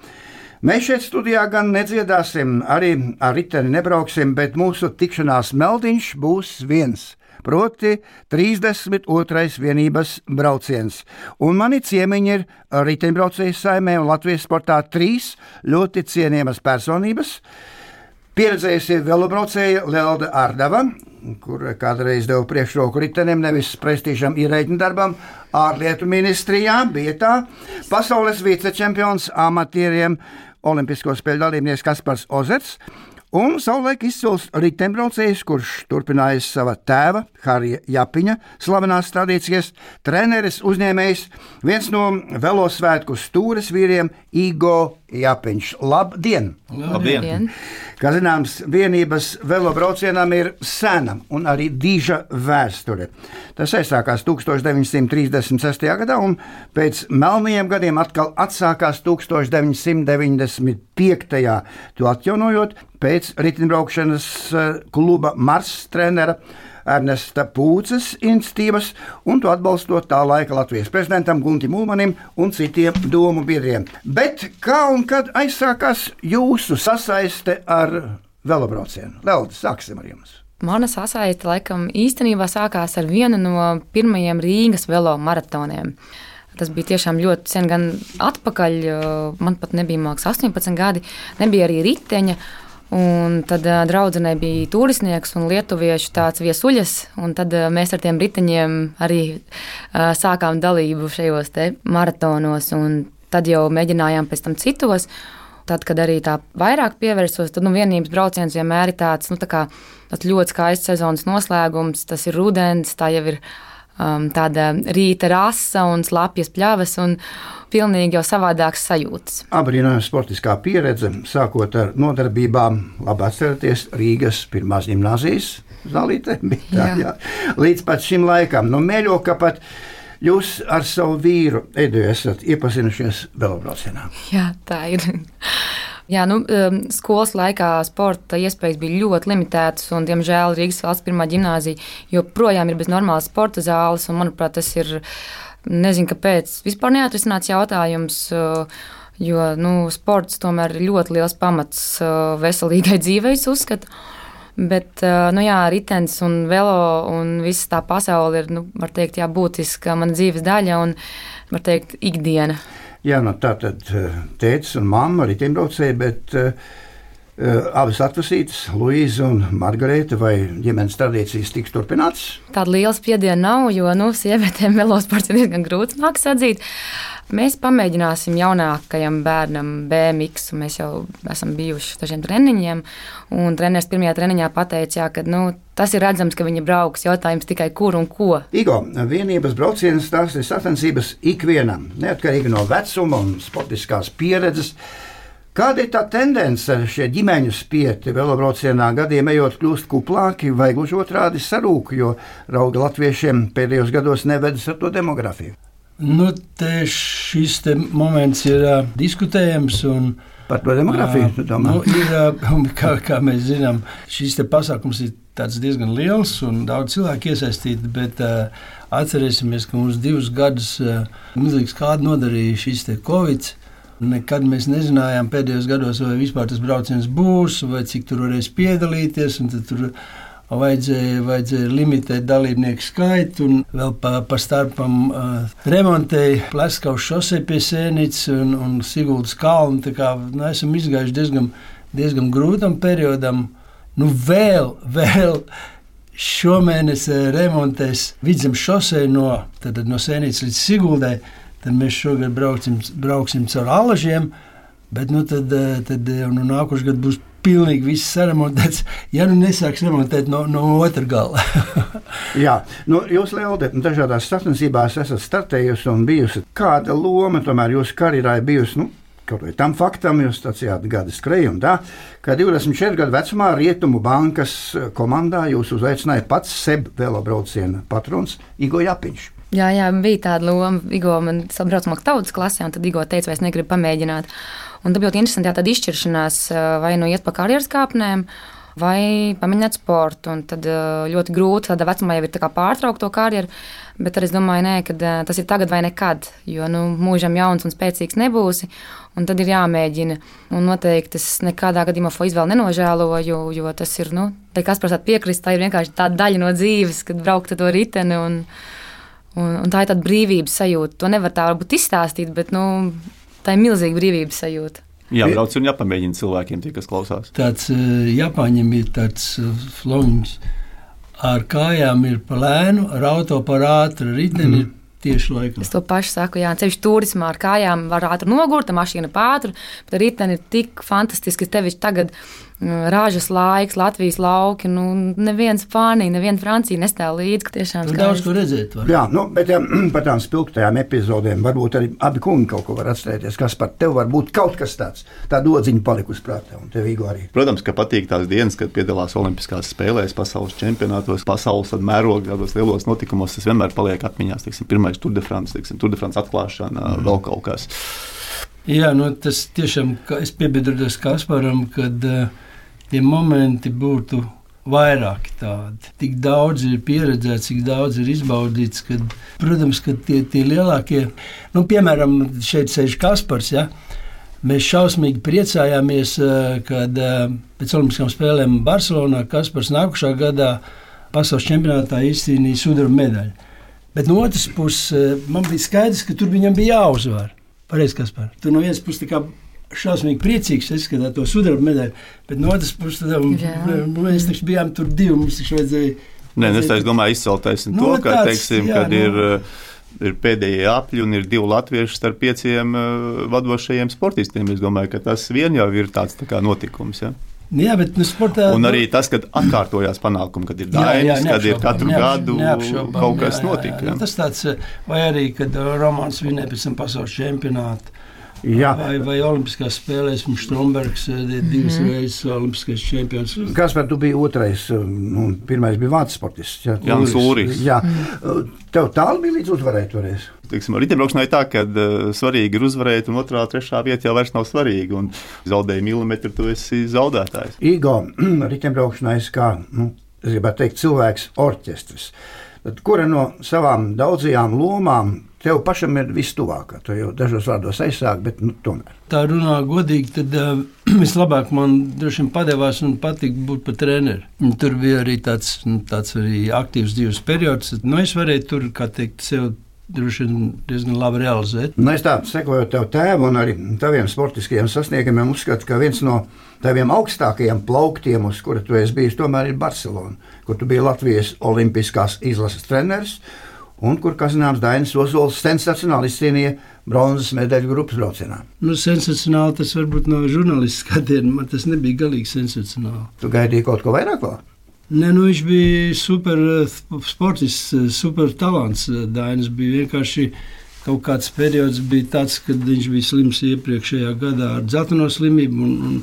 S6: Mēs šeit studijā gan nedziedāsim, arī ar riteni nebrauksim, bet mūsu tikšanās meldiņš būs viens. Proti, 32. vienības brauciens. Un mani ciemiņi ir riteņbraucēju saimē un Latvijas sportā trīs ļoti cienījamas personības. Pieredzējusi velobraucēja Lelda Ardava, kur kādreiz deva priekšroku ritenim, nevis prestižam ierēģiņu darbam, ārlietu ministrijā, bija tā. Pasaules vicečempions amatieriem, Olimpisko spēļu dalībnieks Kaspars Ozers Un savulaik izcils riteņbraucējs, kurš turpinājis sava tēva, Harija Japiņa, slavenās tradīcijas, treneris, uzņēmējs, viens no velosvētku stūres vīriem, Igo Japiņš. Labdien!
S7: Labdien! Labdien.
S6: Kā zināms, vienības velobraucienam ir sena un arī diža vēsture. Tas aizsākās 1936. gadā, un pēc melniem gadiem atkal atsākās 1995. to atjaunojot pēc riteņbraukšanas eh, kluba Mars trenera. Ernesta Pūces institīvas, un to atbalstot tā laika Latvijas prezidentam Guntim Ulmanim un citiem domu biedriem. Bet kā un kad aizsākās jūsu sasaiste ar velobraucienu? Leldi, sāksim ar jums!
S7: Mana sasaiste laikam īstenībā sākās ar vienu no pirmajiem Rīgas velo maratoniem. Tas bija tiešām ļoti sen, gan atpakaļ. Man pat nebija mākslinieks, 18 gadi, nebija arī riteņa. Un tad uh, draudzenei bija turisnieks un lietuviešu tāds viesuļas, un tad uh, mēs ar tiem riteņiem arī uh, sākām dalību šajos maratonos, un tad jau mēģinājām pēc tam citos. Tad, kad arī tā vairāk pievērsos, tad nu, vienības brauciens vienmēr ir tāds, nu, tā kā, tāds ļoti skaists sezonas noslēgums. Tas ir rudens, tā jau ir um, tāda rīta rasa un slapjas pļavas. Un, pilnīgi jau savādākas sajūtas.
S6: Abrīnojama sportiskā pieredze, sākot ar nodarbībām, labi atceraties Rīgas pirmās gimnāzijas zālītē, tā, jā. Jā, līdz pat šim laikam. Nu, mēļo, ka pat jūs ar savu vīru Edu esat iepazinušies velobraucienā.
S7: Jā, tā ir. Jā, nu, skolas laikā sporta iespējas bija ļoti limitētas, un, diemžēl, Rīgas valsts pirmā gimnāzija joprojām ir bez normālas sporta zāles. Un, manuprāt, tas ir Nezinu, kāpēc. Vispār neatrisināts jautājums. Uh, jo nu, sports tomēr ir ļoti liels pamats uh, veselīgai dzīvei, uzskatu. Bet, uh, nu jā, ritenis un velo un visa tā pasaule ir, nu, var teikt, jā, būtiska mana dzīves daļa un, var teikt, ikdiena.
S6: Jā, nu tā tad tētis un mamma riteņbraucēji, bet uh, Eh, abas atvasītas, Luīza un Margarita, vai ģimenes tradīcijas tiks turpinātas?
S7: Tāda liela spiediena nav, jo nu, sievietēm velosports ir diezgan grūts mākslas atzīt. Mēs pamēģināsim jaunākajam bērnam BMX, un mēs jau esam bijuši dažiem treniņiem. Treneris pirmajā treniņā pateica, jā, ka nu, tas ir redzams, ka viņi brauks. Jautājums tikai kur un ko.
S6: Igo, vienības braucienas tās ir sacensības ikvienam, neatkarīgi no vecuma un sportiskās pieredzes. Kāda ir tā tendence šie ģimeņu spieti velobraucienā gadiem ejot kļūst kuplāki vai gluži otrādi sarūk, jo raugi latviešiem pēdējos gados nevedas ar to demografiju?
S8: Nu, šis moments ir uh, diskutējams. Un,
S6: Par to demografiju
S8: uh, nu, ir, uh, kā, kā mēs zinām, šis pasākums ir diezgan liels un daudz cilvēku iesaistīti. Bet uh, atcerēsimies, ka mums divus gadus uh, milzīgs kādu nodarīja šis Covid. Nekad mēs nezinājām pēdējos gados, vai vispār tas brauciens būs, vai cik tur varēs piedalīties. Tur vajadzēja, vajadzēja limitēt dalībnieku skaitu, un vēl pa, pa starpam uh, remontēja Pleskaus šosei pie Sēnītas un, un Siguldas kalnu. Tā kā nu, esam izgājuši diezgan, diezgan grūtam periodam. Nu, vēl, vēl šomēnes remontēs Vidzemes šosei no, tad, no Sēnītas līdz Siguldai. Tad mēs šogad brauksim, brauksim caur alažiem, bet nu, tad, tad nu, nākošais gads būs pilnīgi viss saremontēts, ja nu nesāks remontēt no, no otra gala.
S6: Jā, nu, jūs, Lielde, dažādās sacensībās esat startējusi un bijusi. Kāda loma tomēr jūsu karjerā ir bijusi? Nu, Kaut vai tam faktam jūs stāstījāt gada skrējumu, tā, ka 24 gadu vecumā Rietumu bankas komandā jūs uzaicinājāt pats seb velobrauciena patrons Igo Japiņš.
S7: Jā, jā, bija tāda loma. Igo man sabraucamā tautas klasē, un tad Igo teica, vai es negribu pamēģināt. Un tad ļoti interesanti tāda izšķiršanās, vai nu iet pa karjeras kāpnēm, vai pamēģināt sportu. Un tad ļoti grūti tādā vecumā jau ir pārtraukt to karjeru. Bet es domāju, nē, ka tas ir tagad vai nekad. Jo nu, mūžam jauns un spēcīgs nebūsi. Un tad ir jāmēģina. Un noteikti es nekādā gadījumā to izvēli nenožēloju, jo tas ir, nu, tā kā prasāt piekrist, tā ir vienkārši tāda daļa no dzīves, kad braukt ar to riteni. Un, un, un tā ir tāda brīvības sajūta. To nevar tā varbūt izstāstīt, bet nu, tā ir milzīga brīvības sajūta.
S9: Jā, brauc un jāpamēģina cilvēkiem, tie, kas klausās.
S8: Tāds uh, Japāņiem ir tāds flongs. Ar kājām ir pa lēnu, ar auto par ātru, riteni mm. tieši laikā.
S7: Es to pašu saku, jā, ceļš turismā ar kājām var ātri nogurt, mašīna pātru, bet riteni ir tik fantastiski, ka tevi tagad Rāžas laiks, Latvijas lauki. Nu, neviens Spānija, neviena Francija nestāv līdzi. Tiešām
S8: tur daudz ko redzēt.
S6: Var. Jā, nu, bet ja, par tām spilgtajām epizodēm varbūt arī abi kungi kaut ko var atcerēties. Kas par tevi var būt kaut kas tāds, tā dodziņa palikusi prātā un tev arī.
S9: Protams, ka patīk tās dienas, kad piedalās Olimpiskās spēlēs, pasaules čempionātos, pasaules mērogā, tādos lielos notikumos. Tas vienmēr paliek atmiņās. Teiksim, pirmais Tour de France, teiksim, Tour de France atklāšana, mm. vēl kaut kas.
S8: Jā, nu, tas tiešām es piebiedros Kasparam, kad uh, tie momenti būtu vairāk tādi. Tik daudz ir pieredzēts, cik daudz ir izbaudīts. Kad, protams, ka tie, tie lielākie, nu, piemēram, šeit sēž Kaspars. Ja? Mēs šausmīgi priecājāmies, eh, kad eh, pēc Olimpiskām spēlēm Barcelonā Kaspars nākošā gadā pasaules čempionātā izcīnīja sudraba medaļu. Bet no otras puses, eh, man bija skaidrs, ka tur viņam bija jāuzvar. Pareizi, Kaspar. Tur no vienas puses šausmīgi priecīgs, izskatās to sudraba medaļu. Bet no otras puses, tad, mēs taču bijām tur divi. Mums taču vajadzēja.
S9: Nē, nu, es tā domāju, izceltais no, to, ka, tāds, teiksim, jā, kad no. ir, uh, ir pēdējie apļi un ir divi latvieši starp pieciem uh, vadošajiem sportistiem. Es domāju, ka tas vien jau ir tāds tā notikums. Ja?
S8: Jā, bet nu, sportā.
S9: Un arī tas, kad atkārtojās panākumi, kad ir dainis, kad ir katru gadu kaut kas notika. Jā, jā.
S8: Tas tāds, vai arī, kad Romanis vinēja pēc tam pasaules čempionātu.
S6: Jā.
S8: Vai, vai Olimpiskās spēlēs mums Strunbergs ir eh, divas mm reizes Olimpiskais čempions.
S6: Kas par tu biji otrais? Eh, nu, pirmais bija vācu sportists. Jā,
S9: Jānis Lūris.
S6: Jā. Mm. Tev tālu bija līdz uzvarēt toreiz?
S9: Riteņbraukšanā ir tā, ka uh, svarīgi ir uzvarēt, un otrā, trešā vieta jau vairs nav svarīga. Un zaudēji milimetru, tu esi zaudētājs.
S6: Igo, riteņbraukšanā es kā, nu, es gribētu teikt, cilvēks orķestris. Tad, kura no savām daudzajām lomām tev pašam ir vistuvākā. To jau dažos vārdos aizsāk, bet nu, tomēr.
S8: Tā runā godīgi, tad uh, vislabāk man droši vien padevās un patika būt par treneri. Un tur bija arī tāds, nu, tāds arī aktīvs dzīves periods. Nu, es varēju tur, kā teikt, sev droši vien diezgan labi realizēt.
S6: Nu, es tādu sekoju tev tēvu un arī taviem sportiskajiem sasniegumiem, uzskatu, ka viens no taviem augstākajiem plauktiem, uz kura tu esi bijis, tomēr ir Barcelona, kur tu biji Latvijas Olimpiskās izlases treneris un kur, kā zināms, Dainis Ozols sensacionāli izcīnīja bronzas medaļu grupas braucienā.
S8: Nu, sensacionāli tas varbūt no žurnālistiskā skatiena, man tas nebija galīgi sensacionāli.
S6: Tu gaidīji kaut ko vairāk? Vēl?
S8: Nē, nu, viņš bija super eh, sportists, eh, super talants. Eh, Dainis bija vienkārši kaut kāds periods, bija tāds, kad viņš bija slims iepriekšējā gadā ar dzelteno slimību. Un, un,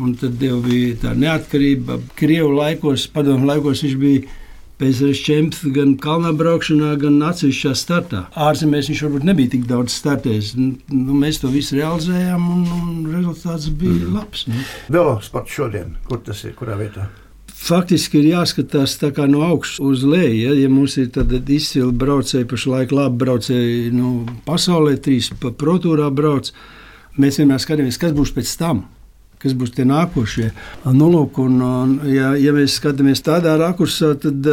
S8: un tad bija tā neatkarība. Krievu laikos, padomu laikos viņš bija PSRS čempions gan kalnā braukšanā, gan atsevišķā startā. Ārzemēs viņš varbūt nebija tik daudz startējis. Nu, mēs to visu realizējām, un, un rezultāts bija mm. labs. Nu.
S6: Velosports šodien, kur tas ir, kurā vietā?
S8: Faktiski ir jāskatās no augšas uz leju. Ja, ja mums ir izcili braucēji, pašlaik labi braucēji nu, pasaulē, trīs pa protūrā brauc, mēs vienmēr skatāmies, kas būs pēc tam kas būs tie nākošie. Nu, lūk, un, un, ja, ja mēs skatāmies tādā rakursā, tad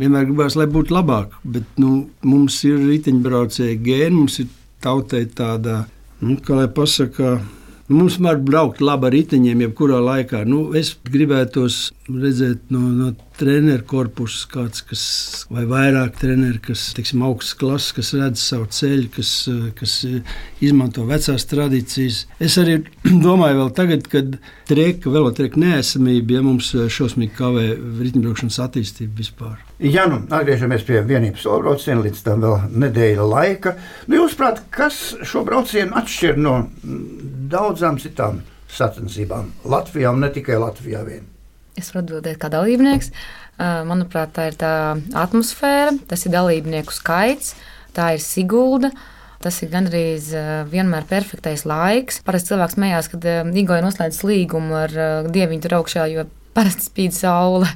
S8: vienmēr gribās, lai būtu labāk. Bet nu, mums ir riteņbraucēji gēni, mums ir tautai tāda, nu, kā lai pasakā, Mums var braukt labi ar riteņiem, jebkurā laikā. Nu, es gribētos redzēt no, no treneru korpusa kāds, kas, vai vairāk treneru, kas ir augsts klases, kas redz savu ceļu, kas, kas izmanto vecās tradīcijas. Es arī domāju, vēl tagad, kad treka, velotreka neesamība, ja mums šausmīgi kavē riteņbraukšanas attīstību vispār.
S6: Ja nu atgriežamies pie vienības brauciena, līdz tam vēl nedēļa laika, nu, jūs prāt, kas šo braucienu atšķir no daudzām citām sacensībām Latvijā un ne tikai Latvijā vien?
S7: Es varu atbildēt kā dalībnieks. Manuprāt, tā ir tā atmosfēra, tas ir dalībnieku skaits, tā ir Sigulda. Tas ir gandrīz vienmēr perfektais laiks. Parasti cilvēks smējās, kad Igoja noslēdz līgumu ar dieviņu tur augšā, jo parasti spīd saule.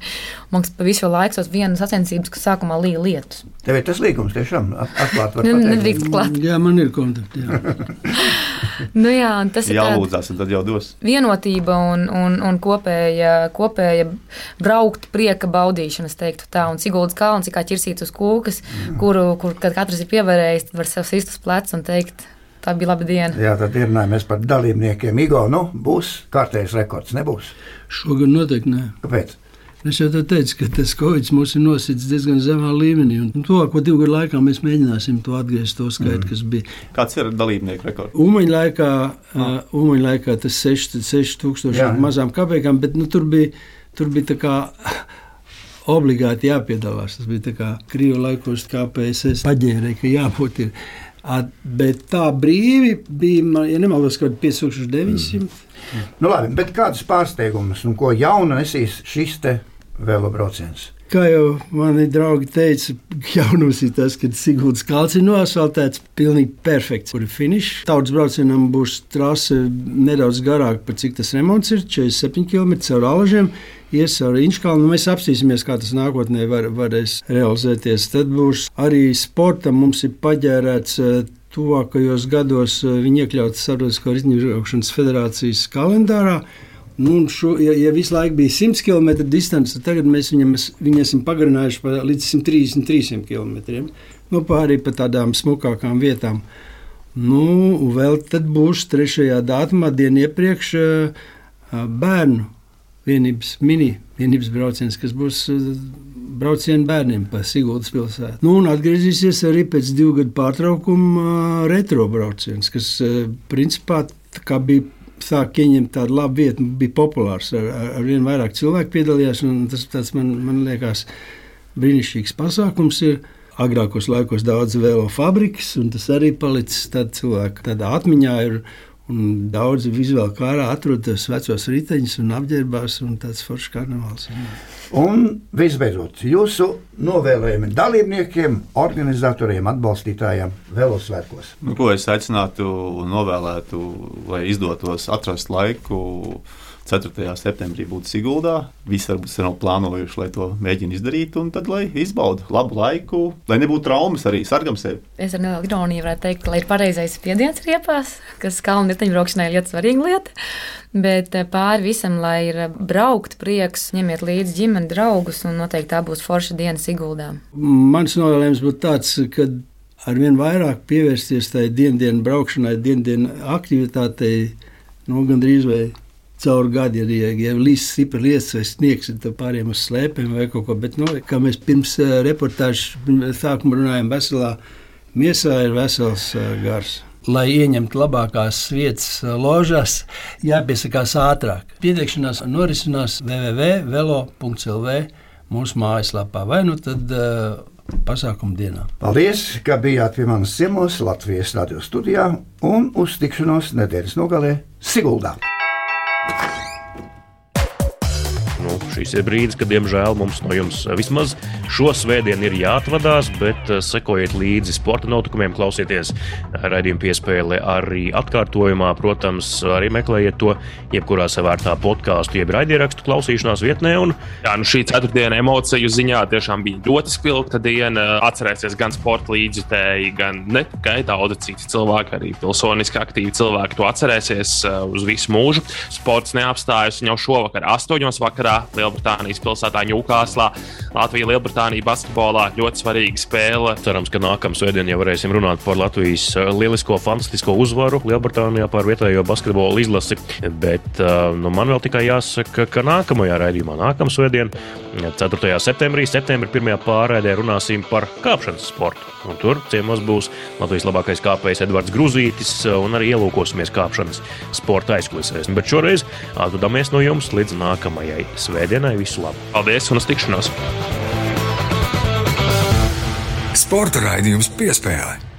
S7: Liekas, pa visu laiku tos vienas sacensības, kas sākumā līja lietus.
S6: Tev ir tas līgums tiešām atklāt.
S7: Nedrīkst klāt.
S8: Jā, man ir kontakti.
S7: nu jā, tas
S9: ir jālūdzās, un tad jau dos.
S7: Vienotība un, un, un kopēja, kopēja braukt prieka baudīšana, es teiktu tā. Un Siguldas kalns ir kā ķirsīts uz kūkas, mm. kuru, kur katrs ir pievērējis, var sev sist uz pleca un teikt, Tā bija laba diena.
S6: Jā, tad ierunājamies par dalībniekiem. Igo, nu, būs kārtējs rekords, nebūs?
S8: Šogad noteikti nē.
S6: Kāpēc?
S8: Es jau teicu, ka tas Covid mums ir nosits diezgan zemā līmenī. Tuvāko divu gadu laikā mēs mēģināsim to atgriezt to skaitu, mm. kas bija.
S9: Kāds ir dalībnieku rekords?
S8: Umaņa laikā, ah. uh, umaņa laikā tas 6000 ar mazām kapekām, bet nu, tur bija, tur bija tā kā obligāti jāpiedalās. Tas bija tā kā krīvu laikos, kā PSS paģērē, ka jābūt ir. Bet tā brīvi bija, ja nemaldos, kaut kāda 5900. Mm.
S6: Nu, labi, bet kādas pārsteigumus, nu, ko jauna nesīs šis te velobrauciens?
S8: Kā jau mani draugi teica, jaunums ir tas, ka Sigūdas kalns ir noasfaltēts, pilnīgi perfekts. Kur ir finišs? Tautas braucienam būs trase nedaudz garāka, par cik tas remonts ir, 47 km caur alažiem ies ar Inčkalnu. Mēs apstīsimies, kā tas nākotnē var, varēs realizēties. Tad būs arī sportam mums ir paģērēts. Eh, tuvākajos gados eh, viņi iekļauts Starptautiskā izņemšanas federācijas kalendārā. Nu, šo, ja, ja visu laiku bija 100 km distance, tad tagad mēs viņam, viņu esam pagarinājuši pa, līdz 133 km. Nu, pārī pa tādām smukākām vietām. Nu, vēl tad būs trešajā datumā, dienu iepriekš, bērnu vienības mini vienības brauciens, kas būs braucienu bērniem pa Sigūdas pilsētu. Nu, un atgriezīsies arī pēc divu gadu pārtraukuma retro brauciens, kas principā bija sāk ieņemt tādu labu vietu, bija populārs. Ar, ar, ar vien vairāk cilvēku piedalījās. Tas man, man liekas brīnišķīgs pasākums. Ir. Agrākos laikos daudz vēlo fabrikas, un tas arī palicis tādā cilvēka tādā atmiņā. Ir, Un daudzi vizuāli kārā atrodas vecos riteņus un apģērbās, un tāds foršs karnevāls.
S6: Un visbeidzot, jūsu novēlējumi dalībniekiem, organizatoriem, atbalstītājiem Velosvētkos.
S9: Nu, ko es aicinātu un novēlētu, lai izdotos atrast laiku 4. septembrī būtu Siguldā. Visi varbūt sen nav plānojuši, lai to mēģina izdarīt, un tad lai izbaudu labu laiku, lai nebūtu traumas arī sargam sevi.
S7: Es ar nelielu ironiju varētu teikt, lai ir pareizais spiediens riepās, kas kalnu riteņbraukšanai ir ļoti svarīga lieta. Bet eh, pāri visam, lai ir braukt prieks, ņemiet līdzi ģimeni, draugus, un noteikti tā būs forša diena Siguldā.
S8: Mans novēlējums būtu tāds, ka arvien vairāk pievērsties tai dienas braukšanai, dienas aktivitātei, nu, gandrīz vai caur gadu, ja, ja līdz stipri lietas vai sniegs, tad pāriem uz slēpēm vai kaut ko. Bet, nu, kā mēs pirms uh, reportāžas sākuma runājām, veselā miesā ir vesels uh, gars. Lai ieņemtu labākās vietas ložās, jāpiesakās ātrāk. Pieteikšanās norisinās www.velo.lv mūsu mājaslapā vai nu tad uh, pasākuma dienā.
S6: Paldies, ka bijāt pie manas ciemos Latvijas radio studijā un uz tikšanos nedēļas nogalē Siguldā.
S2: Šīs ir brīdis, kad, diemžēl, mums no jums vismaz šo svētdienu ir jāatvadās, bet sekojiet līdzi sporta notikumiem, klausieties raidījumu piespēli arī atkārtojumā. Protams, arī meklējiet to jebkurā savērtā podkāstu, jeb raidierakstu klausīšanās vietnē. Un...
S3: Jā, nu šī ceturtdiena emociju ziņā tiešām bija ļoti spilgta diena. Atcerēsies gan sporta līdzjutēji, gan ne tikai daudzi citi cilvēki, arī pilsoniski aktīvi cilvēki to atcerēsies uz visu mūžu. Sports neapstājas jau šovakar, 8. vakarā Lielbritānijas pilsētā Ņūkāslā. Latvija, Lielbritānija basketbolā ļoti svarīga spēle.
S2: Cerams, ka nākamā svētdienā jau varēsim runāt par Latvijas eh, lielisko, fantastisko uzvaru Lielbritānijā par vietējo basketbola izlasi. Bet eh, nu, man vēl tikai jāsaka, ka nākamajā raidījumā, nākamā svētdienā, 4. septembrī, septembrī pirmajā pārraidē runāsim par kāpšanas sportu. Un tur ciemos būs Latvijas labākais kāpējs Edvards Gruzītis eh, un arī ielūkosimies kāpšanas sporta aizkulisēs. Bet šoreiz atvadāmies no jums līdz nākamajai svētdienai. Visu labu!
S3: Paldies un uz tikšanos!
S1: Sporta raidījums piespēlē.